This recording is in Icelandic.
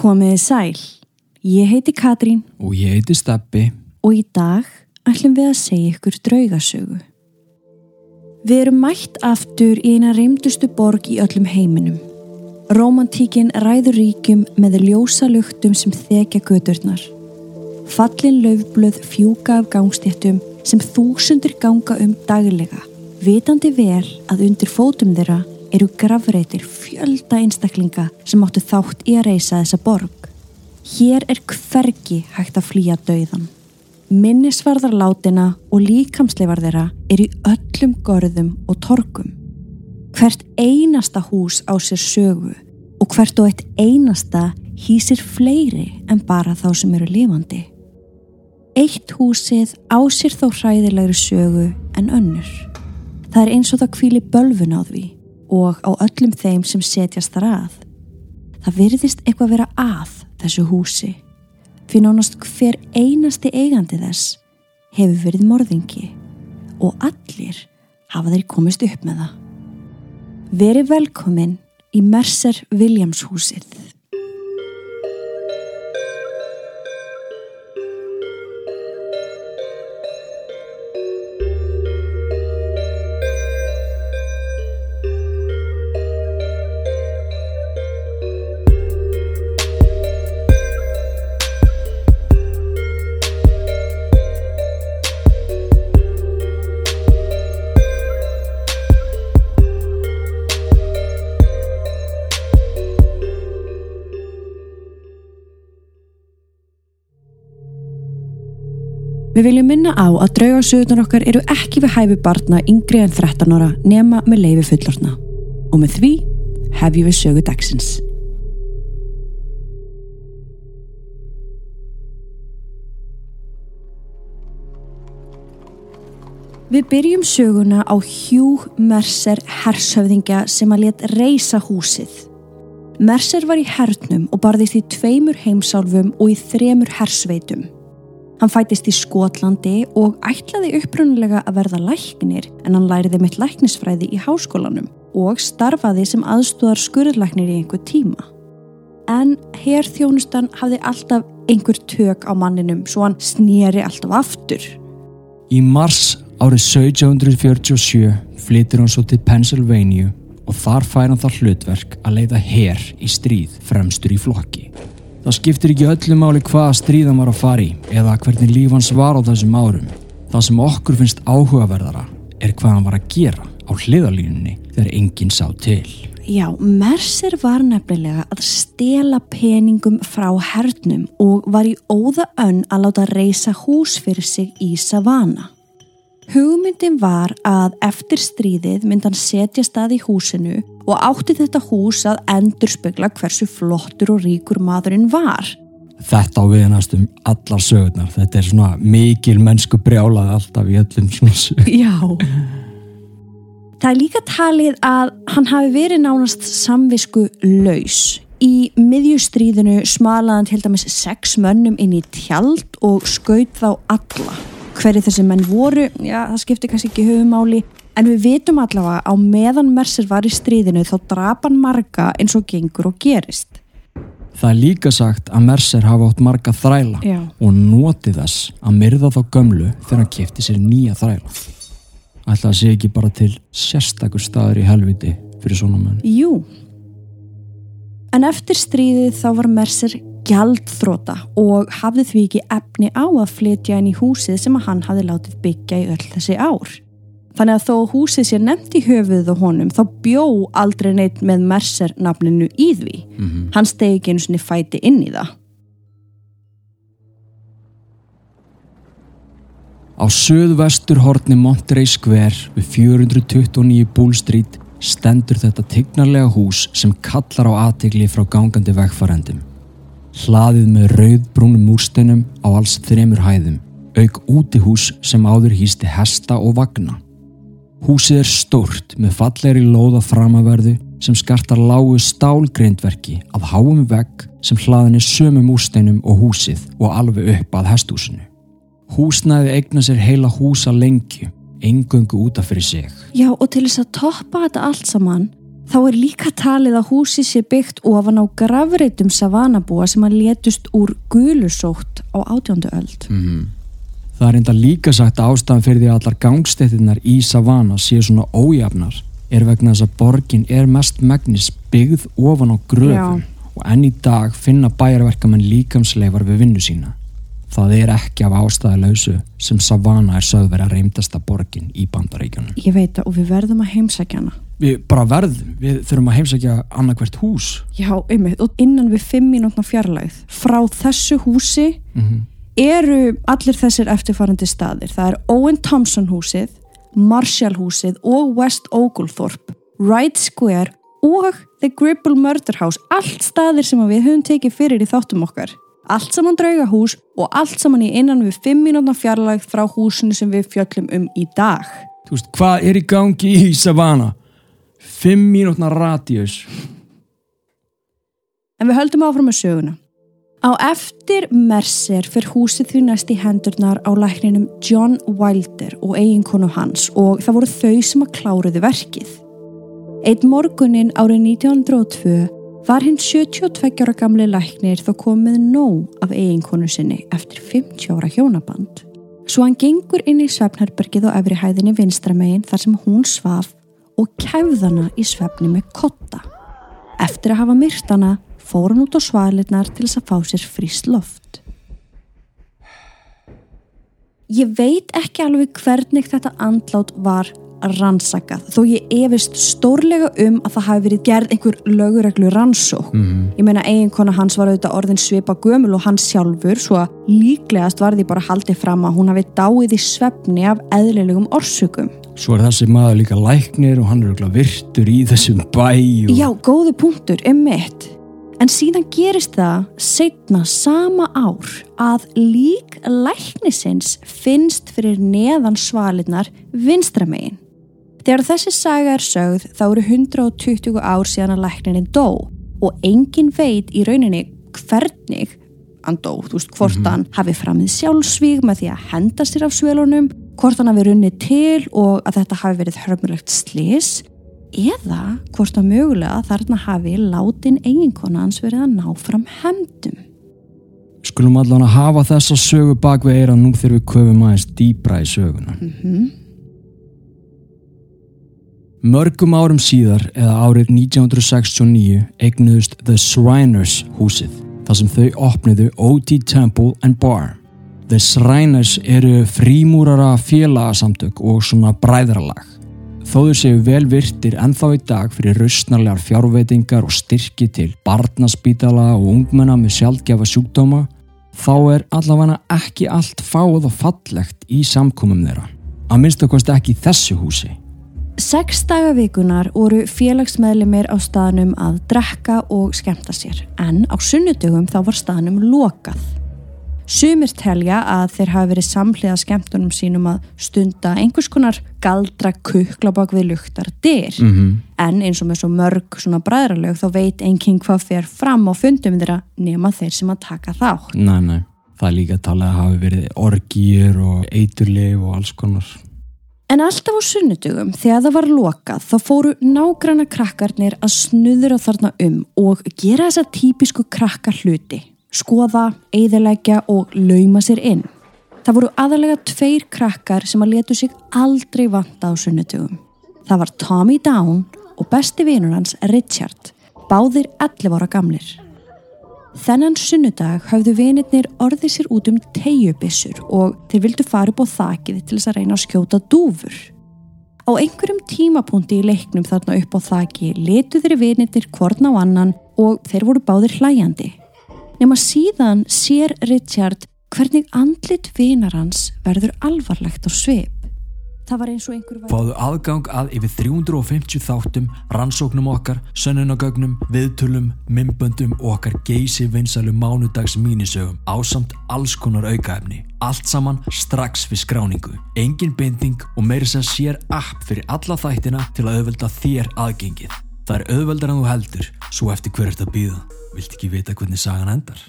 Komiði sæl. Ég heiti Katrín Og ég heiti Steppi. og í dag ætlum við að segja ykkur draugasögu. Við erum mætt aftur í eina reymdustu borg í öllum heiminum. Rómantíkin ræður ríkjum með ljósa luktum sem þekja gödurnar. Fallin löfblöð fjúka af gangstéttum sem þúsundir ganga um daglega. Vitandi vel að undir fótum þeirra eru grafreitir fjölda einstaklinga sem áttu þátt í að reysa þessa borg. Hér er hvergi hægt að flýja dauðan. Minnisvarðar látina og líkamsleifar þeirra er í öllum görðum og torkum. Hvert einasta hús á sér sögu og hvert og eitt einasta hýsir fleiri en bara þá sem eru lifandi. Eitt húsið á sér þó hræðilegri sögu en önnur. Það er eins og það kvíli bölfun á því og á öllum þeim sem setjast þar að. Það virðist eitthvað vera að þessu húsi. Fyrir nánast hver einasti eigandi þess hefur verið morðingi og allir hafa þeir komist upp með það. Veri velkomin í Mercer Williams húsið. Við viljum minna á að draugasögunar okkar eru ekki við hæfi barna yngri en 13 ára nema með leifi fullorna. Og með því hefjum við sögu dagsins. Við byrjum söguna á Hugh Mercer hershöfðingja sem að let reysa húsið. Mercer var í hernum og barðist í tveimur heimsálfum og í þremur hersveitum. Hann fætist í Skotlandi og ætlaði upprunnulega að verða læknir en hann læriði mitt læknisfræði í háskólanum og starfaði sem aðstóðar skurðlæknir í einhver tíma. En herþjónustan hafði alltaf einhver tök á manninum svo hann snýri alltaf aftur. Í mars árið 1747 flytur hann svo til Pennsylvania og þar fær hann það hlutverk að leiða her í stríð fremstur í flokki. Það skiptir ekki öllu máli hvaða stríðan var að fara í eða hvernig líf hans var á þessum árum. Það sem okkur finnst áhugaverðara er hvað hann var að gera á hliðalínunni þegar enginn sá til. Já, Mercer var nefnilega að stela peningum frá hernum og var í óða önn að láta reysa hús fyrir sig í Savannah. Hugmyndin var að eftir stríðið mynd hann setja stað í húsinu og átti þetta hús að endurspegla hversu flottur og ríkur maðurinn var. Þetta á viðnast um allar sögurnar. Þetta er svona mikil mennsku brjálaði alltaf í öllum svona sögur. Já. Það er líka talið að hann hafi verið nánast samvisku laus. Í miðjustríðinu smalaði hann til dæmis sex mönnum inn í tjald og skaut þá alla. Hverju þessi menn voru, já það skiptir kannski ekki höfumáli, en við vitum allavega á meðan Mercer var í stríðinu þá drap hann marga eins og gengur og gerist. Það er líka sagt að Mercer hafa átt marga þræla Já. og noti þess að myrða þá gömlu þegar hann kefti sér nýja þræla. Ætla að sé ekki bara til sérstakur staður í helviti fyrir svona menn. Jú. En eftir stríðið þá var Mercer gjaldþróta og hafði því ekki efni á að flytja inn í húsið sem að hann hafði látið byggja í öll þessi ár. Þannig að þó húsið sé nefnt í höfuð og honum þá bjó aldrei neitt með Mercer nafninu í því. Hann stegi ekki einu sinni fæti inn í það. Á söðvestur horni Monterey Square við 429 Bull Street stendur þetta tignarlega hús sem kallar á aðtegli frá gangandi vegfarendum. Hlaðið með rauðbrúnum múrsteinum á alls þremur hæðum, auk útihús sem áður hýsti hesta og vagna. Húsið er stórt með fallegri lóða framaverðu sem skartar lágu stálgreindverki að háum vegg sem hlaðin er sömu múrsteinum og húsið og alveg upp að hestúsinu. Húsnæði eigna sér heila húsa lengju, engöngu útaf fyrir sig. Já og til þess að toppa þetta allt saman Þá er líka talið að húsi sé byggt ofan á gravreitum savanabúa sem að letust úr gulusótt á átjöndu öld. Mm. Það er enda líka sagt að ástæðan fyrir því að allar gangstéttinnar í Savana séu svona ójafnar er vegna þess að borgin er mest megnis byggð ofan á gröfum og enn í dag finna bæjarverkamenn líkamsleifar við vinnu sína. Það er ekki af ástæðalausu sem Savana er sögð verið að reymdasta borgin í bandaríkjunum. Ég veit það og við verðum að heimsækja hana. Við bara verðum, við þurfum að heimsækja annarkvært hús. Já, einmitt, og innan við fimm mínútna fjarlægð frá þessu húsi Mm -hmm. eru allir þessir eftirfarandi staðir. Það er Owen Thompson húsið, Marshall húsið og West Oglethorpe, Wright Square og The Gribble Murder House. Allt staðir sem við höfum tekið fyrir í þáttum okkar. Allt saman draugahús og allt saman í innan við fimm mínútna fjarlægð frá húsinu sem við fjöllum um í dag. Þú veist, hvað er í gangi í Savana? Fimm mínútna radíus. En við höldum áfram með söguna. Á eftir Mercer fyrir húsið því næst í hendurnar á lækninum John Wilder og eiginkonu hans og það voru þau sem að kláruðu verkið. Eitt morgunin árið 1902 var hinn 72 ára gamli læknir þó komið nóg af eiginkonu sinni eftir 50 ára hjónaband. Svo hann gengur inn í svefnherbergið á efri hæðinni vinstramegin þar sem hún svaf og kæfðana í svefni með kotta. Eftir að hafa myrt hana fór hann út á svalirnar til þess að fá sér fríst loft. Ég veit ekki alveg hvernig þetta andlát var rannsakað þó ég efist stórlega um að það hafi verið gerð einhver lögureglu rannsók. Mm. Ég meina eiginkona hans var auðvitað orðin svipa gömul og hans sjálfur svo að líklegast var því bara haldið fram að hún hafi dáið í svefni af eðlilegum orsökum. Svo er þessi maður líka læknir og hann er örugglega virtur í þessum bæ og... Já, góðu punktur, um mitt. En síðan gerist það setna sama ár að lík læknisins finnst fyrir neðan svalinnar vinstramegin. Þegar þessi saga er sögð þá eru 120 ár síðan að læknirinn dó og engin veit í rauninni hvernig hann dó, þú veist, hvort hann hafi framið sjálfsvíg með því að henda sér af svölunum, hvort hann hafi runnið til og að þetta hafi verið hörmulegt slis eða hvort að mögulega þarna hafi látin eiginkona hans verið að ná fram hemdum. Skulum allan að hafa þessa sögu bak við eira nú þegar við köfum aðeins dýbra í söguna. Mm Mörgum árum síðar, eða árið 1969, eignuðust The Shriners húsið, þar sem þau opniðu O.D. Temple and Bar. The Shriners eru frímúrara félagasamtök og svona bræðralag. Þó þau séu vel virtir ennþá í dag fyrir rausnarlegar fjárveitingar og styrki til barnaspítala og ungmenna með sjálfgefa sjúkdóma, þá er allavega ekki allt fáð og fallegt í samkomum þeirra. Að minnst okkvæmst ekki þessu húsi. Sex dagavikunar voru félagsmeðlimir á staðnum að drekka og skemmta sér en á sunnudögum þá var staðnum lokað. Sumir telja að þeir hafi verið samhliða skemmtunum sínum að stunda einhvers konar galdra kukla bak við luktar dyr Mm -hmm. en eins og með svo mörg svona bræðralög þá veit enginn hvað fer fram á fundum þeirra nema þeir sem að taka þátt. Nei, nei. Það er líka að tala að hafi verið orgýr og eiturleif og alls konar. En alltaf á sunnudugum þegar það var lokað þá fóru nágranna krakkarnir að snuðra þarna um og gera þessa típisku krakka hluti. Skoða, eigðilegja og lauma sér inn. Það voru aðalega tveir krakkar sem að letu sig aldrei vanta á sunnudugum. Það var Tommy Down og besti vinur hans Richard, báðir 11 ára gamlir. Þennan sunnudag hafðu vinirnir orðið sér út um tegjubissur og þeir vildu fara upp á þakið til þess að reyna að skjóta dúfur. Á einhverjum tímapunkti í leiknum þarna upp á þaki letu þeirri vinirnir hvorn á annan og þeir voru báðir hlæjandi. Nefn að síðan sér Richard hvernig andlit vinar hans verður alvarlegt á svip. Það var eins og einhver væri... Fáðu aðgang að yfir 350 þáttum, rannsóknum okkar, sönnunagögnum, viðtölum, mymböndum og okkar geysi vinsalu mánudags mínisögum ásamt alls konar aukaefni. Allt saman strax við skráningu. Engin binding og meiri sem sér app fyrir alla þættina til að auðvelda þér aðgengið. Það er auðveldar en þú heldur, svo eftir hver ert að býða. Vilt ekki vita hvernig sagan endar?